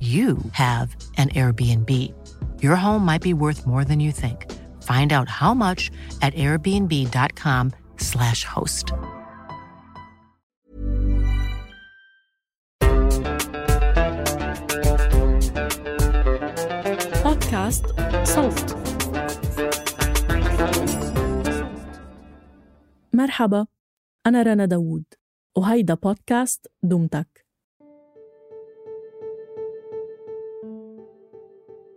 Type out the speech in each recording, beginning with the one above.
you have an Airbnb. Your home might be worth more than you think. Find out how much at airbnb.com/slash host. بودكاست صوت مرحبا أنا رنا داوود وهيدا بودكاست دمتك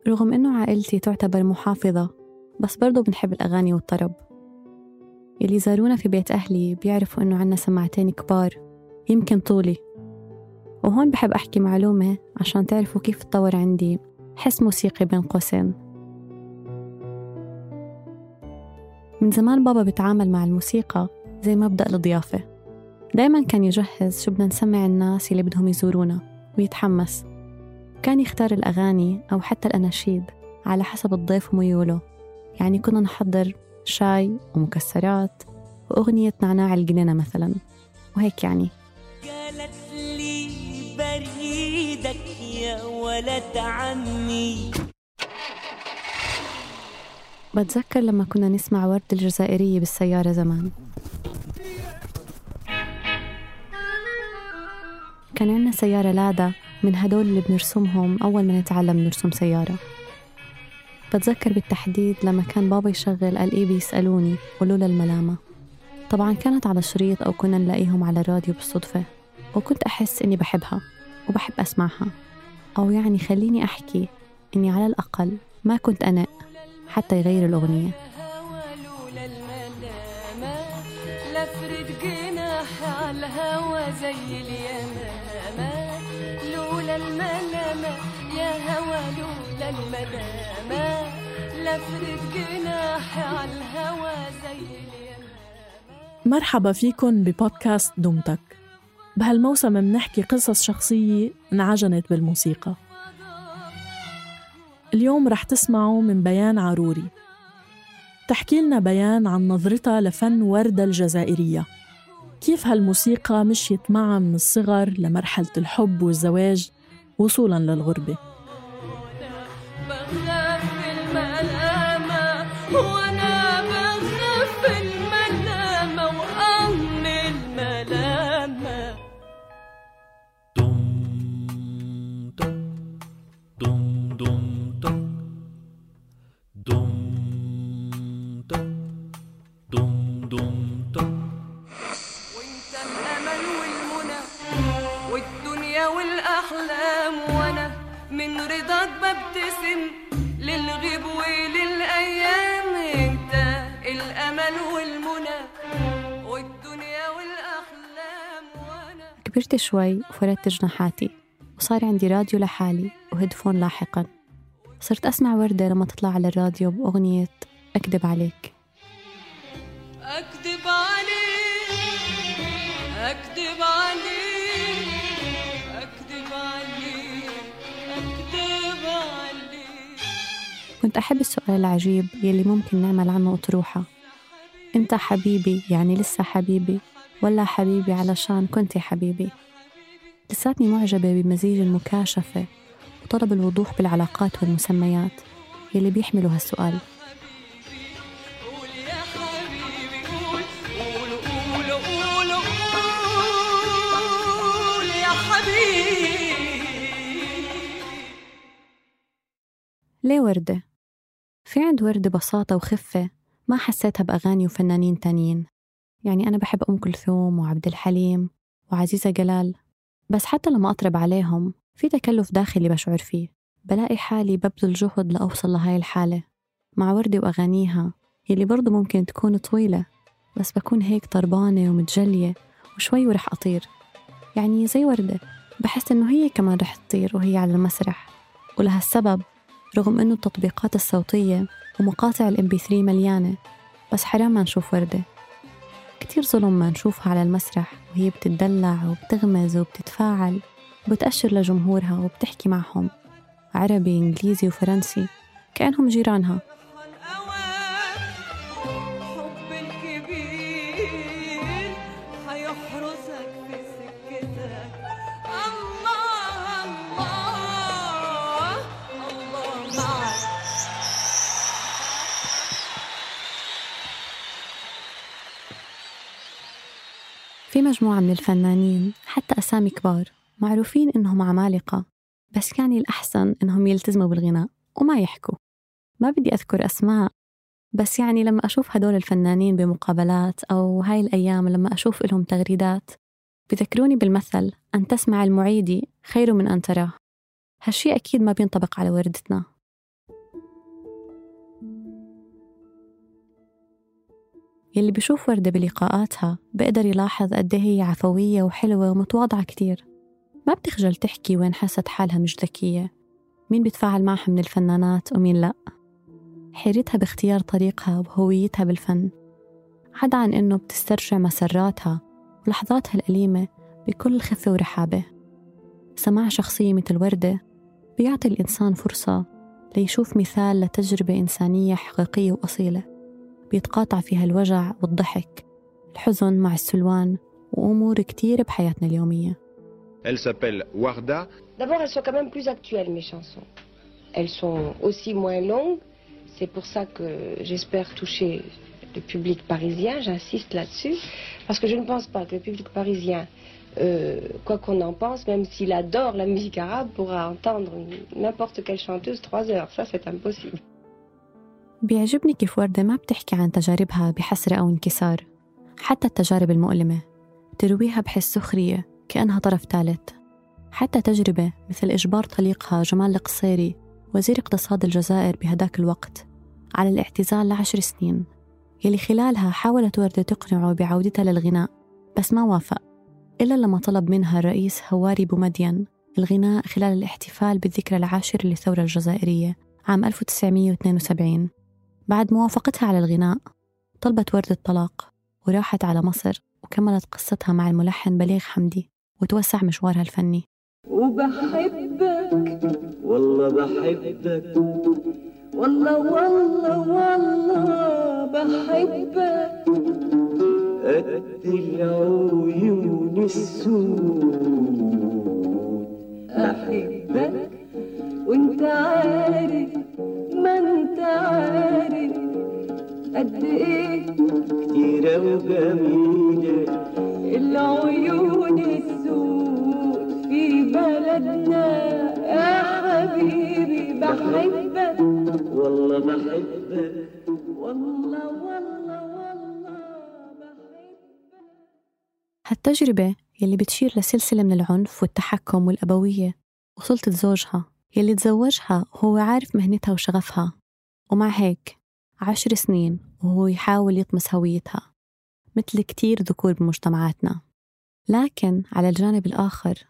رغم إنه عائلتي تعتبر محافظة بس برضو بنحب الأغاني والطرب. يلي زارونا في بيت أهلي بيعرفوا إنه عنا سماعتين كبار يمكن طولي. وهون بحب أحكي معلومة عشان تعرفوا كيف تطور عندي حس موسيقي بين قوسين. من زمان بابا بيتعامل مع الموسيقى زي مبدأ الضيافة. دايما كان يجهز شو بدنا نسمع الناس اللي بدهم يزورونا ويتحمس. كان يختار الأغاني أو حتى الأناشيد على حسب الضيف وميوله. يعني كنا نحضر شاي ومكسرات وأغنية نعناع الجنينة مثلا. وهيك يعني. قالت لي بريدك يا ولد عمي. بتذكر لما كنا نسمع ورد الجزائرية بالسيارة زمان. كان عنا سيارة لادا من هدول اللي بنرسمهم أول ما نتعلم نرسم سيارة. بتذكر بالتحديد لما كان بابا يشغل قال إيه بيسألوني ولولا الملامة. طبعا كانت على شريط أو كنا نلاقيهم على الراديو بالصدفة وكنت أحس إني بحبها وبحب أسمعها. أو يعني خليني أحكي إني على الأقل ما كنت أنا حتى يغير الأغنية. لفرد جناح على الهوى زي مرحبا فيكن ببودكاست دمتك بهالموسم منحكي قصص شخصية انعجنت بالموسيقى. اليوم رح تسمعوا من بيان عروري. تحكي لنا بيان عن نظرتها لفن وردة الجزائرية. كيف هالموسيقى مشيت معها من الصغر لمرحلة الحب والزواج وصولا للغربة؟ وأنا بخاف الملامة وأم الملامة وانت كبرت شوي وفردت جناحاتي وصار عندي راديو لحالي وهيدفون لاحقا. صرت أسمع وردة لما تطلع على الراديو بأغنية أكذب عليك. اكذب عليك اكذب عليك عليك عليك كنت أحب السؤال العجيب يلي ممكن نعمل عنه أطروحة. أنت حبيبي يعني لسه حبيبي. ولا حبيبي علشان كنت حبيبي. لساتني معجبة بمزيج المكاشفة وطلب الوضوح بالعلاقات والمسميات يلي بيحملوا هالسؤال. ليه وردة؟ في عند وردة بساطة وخفة ما حسيتها بأغاني وفنانين تانيين. يعني أنا بحب أم كلثوم وعبد الحليم وعزيزة جلال بس حتى لما أطرب عليهم في تكلف داخلي بشعر فيه بلاقي حالي ببذل جهد لأوصل لهاي الحالة مع وردة وأغانيها يلي برضو ممكن تكون طويلة بس بكون هيك طربانة ومتجلية وشوي ورح أطير. يعني زي وردة بحس إنه هي كمان رح تطير وهي على المسرح ولهالسبب رغم إنه التطبيقات الصوتية ومقاطع الام بي 3 مليانة بس حرام ما نشوف وردة. كتير ظلم ما نشوفها على المسرح وهي بتدلع وبتغمز وبتتفاعل وبتأشر لجمهورها وبتحكي معهم عربي إنجليزي وفرنسي كأنهم جيرانها. في مجموعة من الفنانين حتى أسامي كبار معروفين إنهم عمالقة بس يعني الأحسن إنهم يلتزموا بالغناء وما يحكوا. ما بدي أذكر أسماء بس يعني لما أشوف هدول الفنانين بمقابلات أو هاي الأيام لما أشوف لهم تغريدات بذكروني بالمثل أن تسمع المعيدي خير من أن تراه هالشي أكيد ما بينطبق على وردتنا. يلي بيشوف وردة بلقاءاتها بقدر يلاحظ قد إيه هي عفوية وحلوة ومتواضعة كتير. ما بتخجل تحكي وين حست حالها مش ذكية مين بيتفاعل معها من الفنانات ومين لأ. حيرتها باختيار طريقها وهويتها بالفن عدا عن إنه بتسترجع مسراتها ولحظاتها الأليمة بكل خفة ورحابة. سماع شخصية مثل وردة بيعطي الإنسان فرصة ليشوف مثال لتجربة إنسانية حقيقية وأصيلة. بيتقاطع فيها الوجع والضحك الحزن مع السلوان وأمور كتير بحياتنا اليومية Elle s'appelle Warda. D'abord, elles sont quand même plus actuelles, mes chansons. Elles sont aussi moins longues. C'est pour ça que j'espère toucher le public parisien. J'insiste là-dessus. Parce que je ne pense pas que le public parisien, euh, quoi qu'on en pense, même s'il adore la musique arabe, pourra entendre n'importe quelle chanteuse trois heures. Ça, c'est impossible. بيعجبني كيف وردة ما بتحكي عن تجاربها بحسرة أو انكسار حتى التجارب المؤلمة ترويها بحس سخرية كأنها طرف ثالث. حتى تجربة مثل إجبار طليقها جمال القصيري وزير اقتصاد الجزائر بهداك الوقت على الاعتزال لعشر سنين يلي خلالها حاولت وردة تقنعه بعودتها للغناء بس ما وافق إلا لما طلب منها الرئيس هواري بومدين الغناء خلال الاحتفال بالذكرى العاشر للثورة الجزائرية عام 1972 بعد موافقتها على الغناء طلبت وردة الطلاق وراحت على مصر وكملت قصتها مع الملحن بليغ حمدي وتوسع مشوارها الفني. وبحبك والله بحبك والله والله والله بحبك. قد العيون السود أحبك وأنت عارف قد إيه؟ كتيرة وجميلة العيون السود في بلدنا. يا حبيبي بحبك. والله بحبك. والله والله والله بحبك. هالتجربة يلي بتشير لسلسلة من العنف والتحكم والأبوية وسلطة زوجها يلي تزوجها وهو عارف مهنتها وشغفها. ومع هيك عشر سنين وهو يحاول يطمس هويتها مثل كتير ذكور بمجتمعاتنا. لكن على الجانب الآخر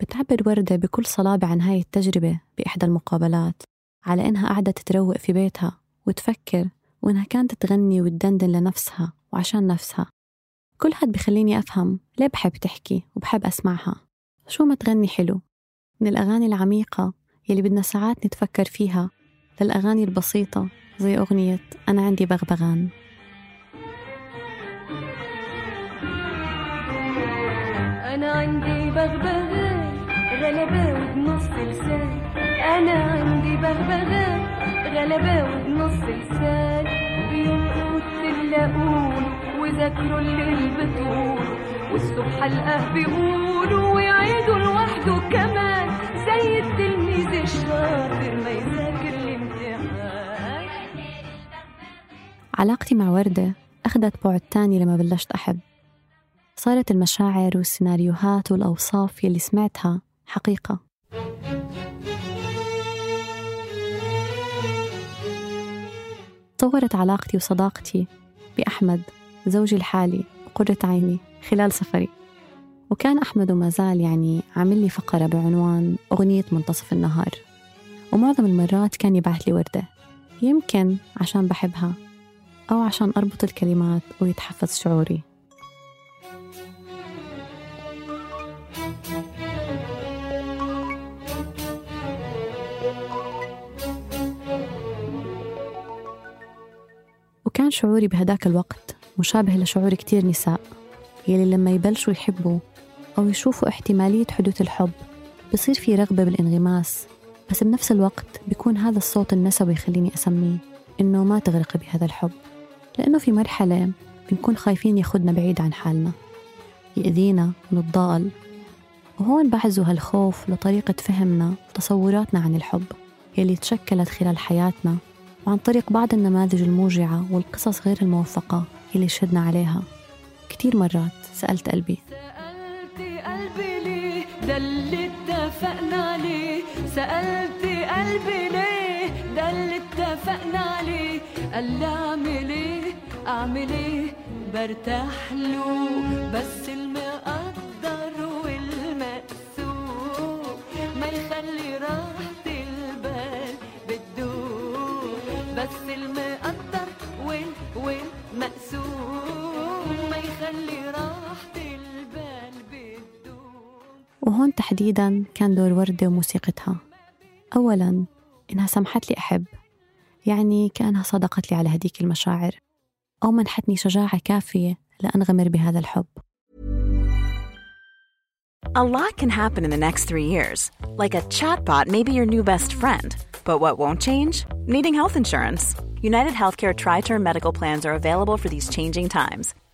بتعبر وردة بكل صلابة عن هاي التجربة بإحدى المقابلات على إنها قعدت تروق في بيتها وتفكر وإنها كانت تغني وتدندن لنفسها وعشان نفسها. كل هاد بخليني أفهم ليه بحب تحكي وبحب أسمعها؟ شو ما تغني حلو؟ من الأغاني العميقة يلي بدنا ساعات نتفكر فيها للأغاني البسيطة زي أغنية أنا عندي بغبغان. أنا عندي بغبغان غلباوي بنص لسان. أنا عندي بغبغان غلباوي بنص لسان. بيرقص اللاقون وذاكروا الليل بطول والصبح القاه بيقولوا ويعيدوا لوحده كمان. زي التلميذ الشاطر ما يذاكر علاقتي مع وردة أخذت بعد تاني لما بلشت أحب. صارت المشاعر والسيناريوهات والأوصاف يلي سمعتها حقيقة. طورت علاقتي وصداقتي بأحمد زوجي الحالي وقرة عيني خلال سفري. وكان أحمد وما زال يعني عامل لي فقرة بعنوان أغنية منتصف النهار. ومعظم المرات كان يبعث لي وردة يمكن عشان بحبها. أو عشان أربط الكلمات ويتحفز شعوري. وكان شعوري بهداك الوقت مشابه لشعور كتير نساء يلي لما يبلشوا يحبوا أو يشوفوا احتمالية حدوث الحب بصير في رغبة بالانغماس. بس بنفس الوقت بيكون هذا الصوت النسوي يخليني أسميه إنه ما تغرقي بهذا الحب. لأنه في مرحلة بنكون خايفين ياخدنا بعيد عن حالنا يأذينا ونتضال وهون بعزوا هالخوف لطريقة فهمنا وتصوراتنا عن الحب يلي تشكلت خلال حياتنا وعن طريق بعض النماذج الموجعة والقصص غير الموفقة يلي شدنا عليها. كتير مرات سألت قلبي. سألت قلبي ليه؟ ده اللي اتفقنا عليه سألت قلبي ليه؟ ده اللي اتفقنا عليه. قال لي اعمل إيه؟ اعمل إيه؟ برتاح له. بس المقدر والمقسوم ما يخلي راحة البال بتدوم بس المقدر وال والمقسوم ما يخلي راحة البال بتدوم وهون تحديدا كان دور وردة وموسيقتها. أولا إنها سمحت لي أحب يعني كأنها صدقت لي على هديك المشاعر أو منحتني شجاعة كافية لأنغمر بهذا الحب A lot can happen in the next three years. Like a chatbot may be your new best friend. But what won't change? Needing health insurance. United Healthcare Tri Term Medical Plans are available for these changing times.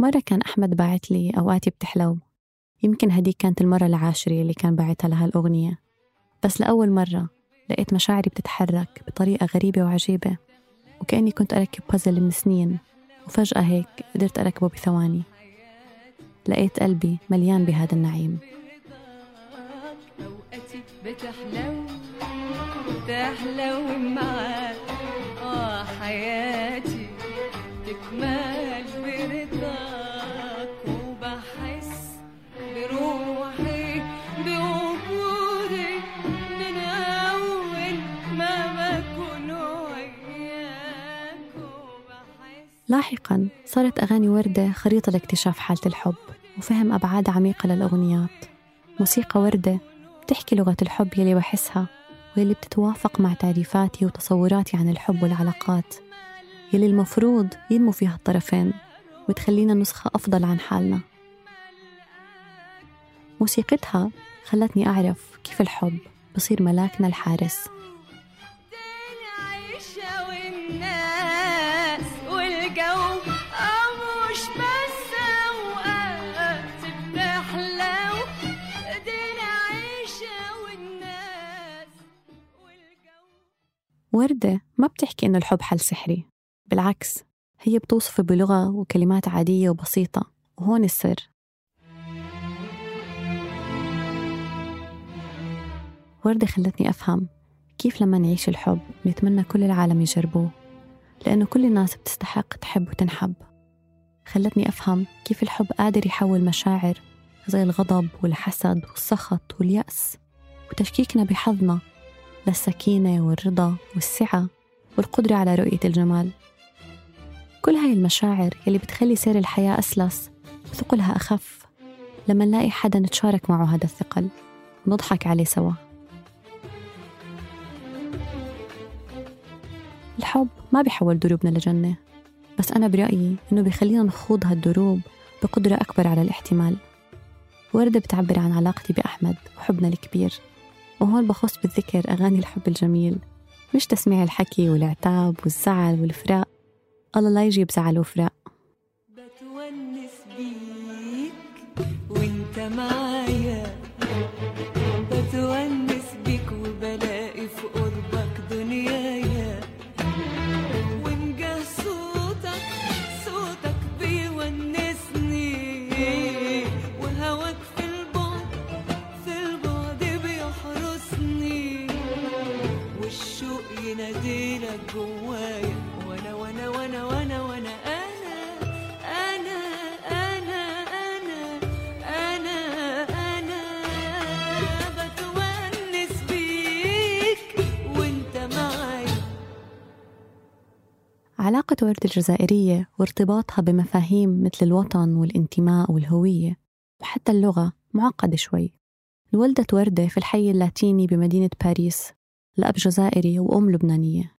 مرة كان أحمد باعت لي أوقاتي بتحلو يمكن هديك كانت المرة العاشرة اللي كان باعتها لها الأغنية. بس لأول مرة لقيت مشاعري بتتحرك بطريقة غريبة وعجيبة وكأني كنت أركب بازل من سنين وفجأة هيك قدرت أركبه بثواني. لقيت قلبي مليان بهذا النعيم. بتحلو بتحلو معاك آه حياتي تكمل برضاك لاحقا صارت أغاني وردة خريطة لاكتشاف حالة الحب وفهم أبعاد عميقة للأغنيات. موسيقى وردة بتحكي لغة الحب يلي بحسها واللي بتتوافق مع تعريفاتي وتصوراتي عن الحب والعلاقات يلي المفروض ينمو فيها الطرفين وتخلينا نسخة أفضل عن حالنا. موسيقتها خلتني أعرف كيف الحب بصير ملاكنا الحارس. وردة ما بتحكي إنه الحب حل سحري. بالعكس هي بتوصفه بلغة وكلمات عادية وبسيطة. وهون السر. وردة خلتني أفهم كيف لما نعيش الحب نتمنى كل العالم يجربوه لأنه كل الناس بتستحق تحب وتنحب. خلتني أفهم كيف الحب قادر يحول مشاعر زي الغضب والحسد والسخط واليأس وتشكيكنا بحظنا للسكينة والرضا والسعة والقدرة على رؤية الجمال. كل هاي المشاعر يلي بتخلي سير الحياة أسلس وثقلها أخف لما نلاقي حدا نتشارك معه هذا الثقل. ونضحك عليه سوا. الحب ما بيحول دروبنا لجنة بس أنا برأيي إنه بيخلينا نخوض هالدروب بقدرة أكبر على الاحتمال. وردة بتعبر عن علاقتي بأحمد وحبنا الكبير. وهون بخص بالذكر أغاني الحب الجميل مش تسميع الحكي والعتاب والزعل والفراق. الله لا يجيب زعل وفراق. بتونس بيك وانت معايا. ورد الجزائرية وارتباطها بمفاهيم مثل الوطن والانتماء والهوية وحتى اللغة معقدة شوي. انولدت وردة في الحي اللاتيني بمدينة باريس لأب جزائري وأم لبنانية.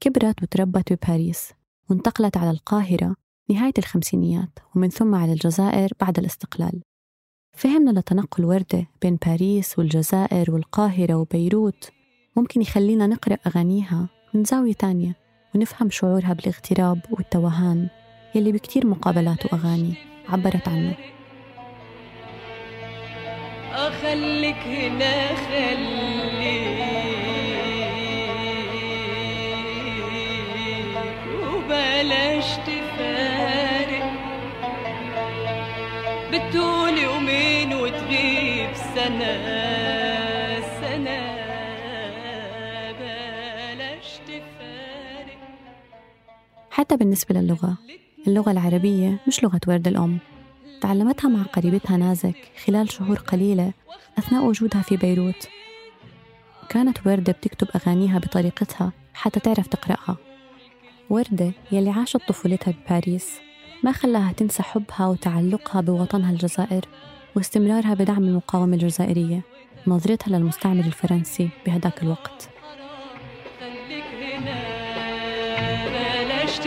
كبرت وتربت بباريس وانتقلت على القاهرة نهاية الخمسينيات ومن ثم على الجزائر بعد الاستقلال. فهمنا لتنقل وردة بين باريس والجزائر والقاهرة وبيروت ممكن يخلينا نقرأ أغانيها من زاوية تانية. ونفهم شعورها بالاغتراب والتوهان يلي بكتير مقابلات وأغاني عبرت عنه. أخليك هنا خليك. وبلاش تفارق. بتقول يومين وتغيب سنة. حتى بالنسبة للغة. اللغة العربية مش لغة ورد الأم. تعلمتها مع قريبتها نازك خلال شهور قليلة أثناء وجودها في بيروت. كانت وردة بتكتب أغانيها بطريقتها حتى تعرف تقرأها. وردة يلي عاشت طفولتها بباريس. ما خلاها تنسى حبها وتعلقها بوطنها الجزائر واستمرارها بدعم المقاومة الجزائرية نظرتها للمستعمر الفرنسي بهداك الوقت. من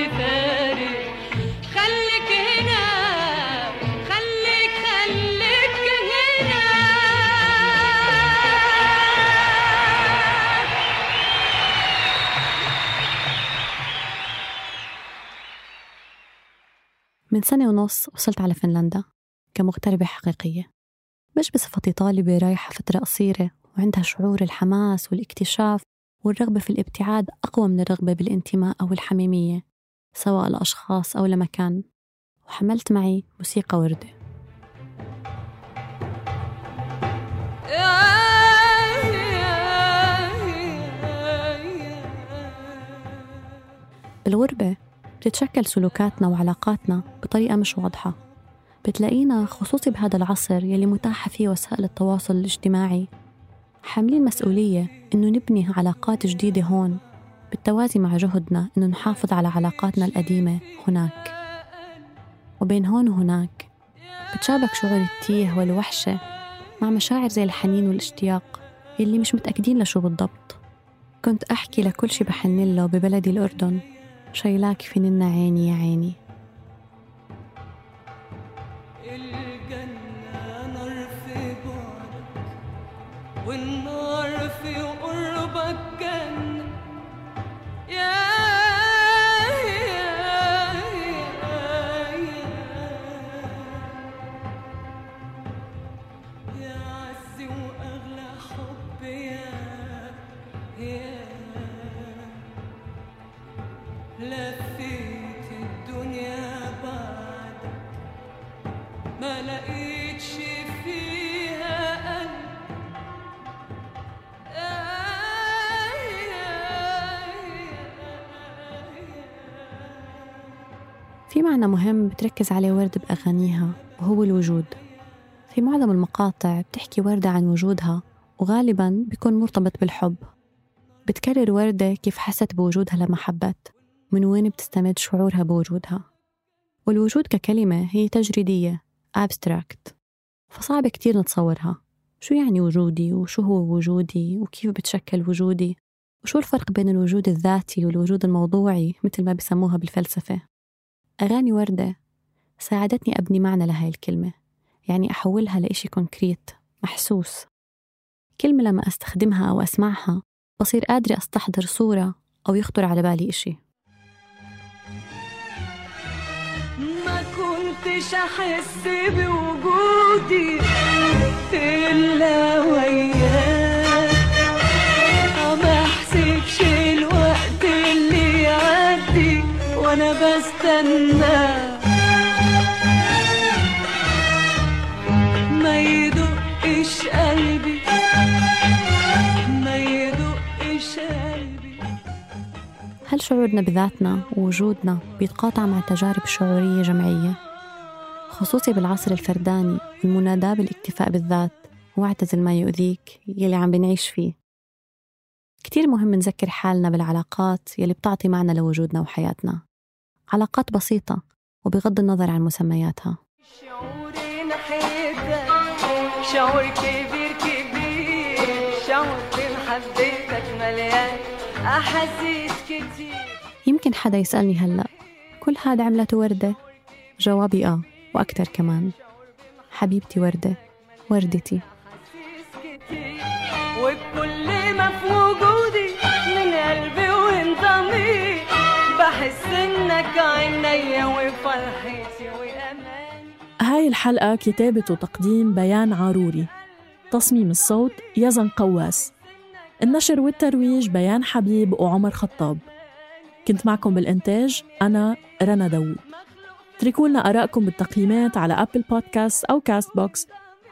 سنة ونص وصلت على فنلندا كمغتربة حقيقية. مش بصفتي طالبة رايحة فترة قصيرة وعندها شعور الحماس والاكتشاف والرغبة في الابتعاد أقوى من الرغبة بالانتماء أو الحميمية. سواء لأشخاص أو لمكان وحملت معي موسيقى وردة. بالغربة بتتشكل سلوكاتنا وعلاقاتنا بطريقة مش واضحة. بتلاقينا خصوصي بهذا العصر يلي متاحة فيه وسائل التواصل الاجتماعي حاملين مسؤولية إنه نبني علاقات جديدة هون. بالتوازي مع جهدنا إنه نحافظ على علاقاتنا القديمة هناك. وبين هون وهناك بتشابك شعور التيه والوحشة مع مشاعر زي الحنين والاشتياق يلي مش متأكدين لشو بالضبط. كنت أحكي لكل شي بحن له ببلدي الأردن. شايلاك في عيني يا عيني. عزي وأغلى حب يا يا. لفيت الدنيا بعدك ما لقيتش فيها قلب. في معنى مهم بتركز عليه ورد بأغانيها وهو الوجود. في معظم المقاطع بتحكي وردة عن وجودها وغالبا بيكون مرتبط بالحب. بتكرر وردة كيف حست بوجودها لما حبت من وين بتستمد شعورها بوجودها. والوجود ككلمة هي تجريدية abstract. فصعب كتير نتصورها. شو يعني وجودي؟ وشو هو وجودي؟ وكيف بتشكل وجودي؟ وشو الفرق بين الوجود الذاتي والوجود الموضوعي مثل ما بسموها بالفلسفة؟ أغاني وردة ساعدتني أبني معنى لهاي الكلمة. يعني أحولها لإشي كونكريت محسوس. كلمة لما أستخدمها أو أسمعها بصير قادرة أستحضر صورة أو يخطر على بالي إشي. ما كنتش أحس بوجودي إلا وياك. ما احسبش الوقت اللي يعدي وأنا بستنى هل شعورنا بذاتنا ووجودنا بيتقاطع مع تجارب شعورية جمعية؟ خصوصي بالعصر الفرداني والمناداة بالاكتفاء بالذات واعتزل ما يؤذيك يلي عم بنعيش فيه. كتير مهم نذكر حالنا بالعلاقات يلي بتعطي معنى لوجودنا وحياتنا. علاقات بسيطة وبغض النظر عن مسمياتها. شعور كبير كبير شعور مليان. أحاسيس كتير. حدا يسألني هلأ كل هذا عملته وردة؟ جوابي آه وأكتر كمان. حبيبتي وردة وردتي. وبكل ما في وجودي من قلبي وانت ضميري بحس إنك عينيا وفرحتي واماني هاي الحلقة كتابة وتقديم بيان عاروري. تصميم الصوت يزن قواس. النشر والترويج بيان حبيب وعمر خطاب. كنت معكم بالإنتاج أنا رنا داوود. اتركوا لنا آرائكم بالتقييمات على Apple Podcast أو Castbox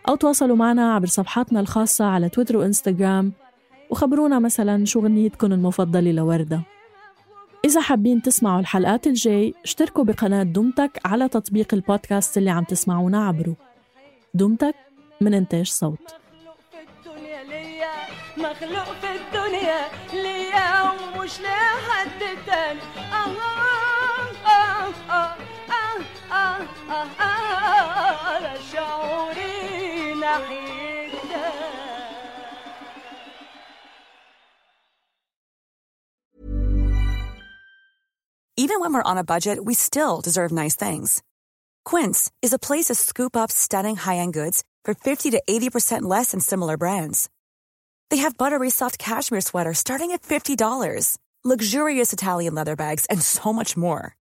أو تواصلوا معنا عبر صفحاتنا الخاصة على تويتر وإنستغرام وخبرونا مثلا شو غنيتكم المفضلة لوردة. إذا حابين تسمعوا الحلقات الجاي اشتركوا بقناة دمتك على تطبيق البودكاست اللي عم تسمعونا عبره. دمتك من إنتاج صوت. مخلوق في الدنيا ليا ومش لحد تاني آه آه آه آه آه آه آه على شعوري ناحيتك Even when we're on a budget, we still deserve nice things. Quince is a place to scoop up stunning high-end goods for 50 to 80% less than similar brands. They have buttery soft cashmere sweaters starting at $50, luxurious Italian leather bags, and so much more.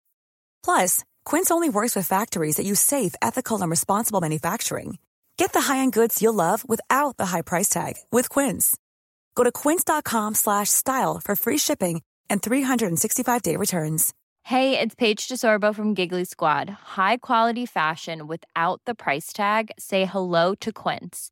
Plus, Quince only works with factories that use safe, ethical, and responsible manufacturing. Get the high-end goods you'll love without the high price tag with Quince. Go to quince.com slash style for free shipping and 365-day returns. Hey, it's Paige DeSorbo from Giggly Squad. High quality fashion without the price tag. Say hello to Quince.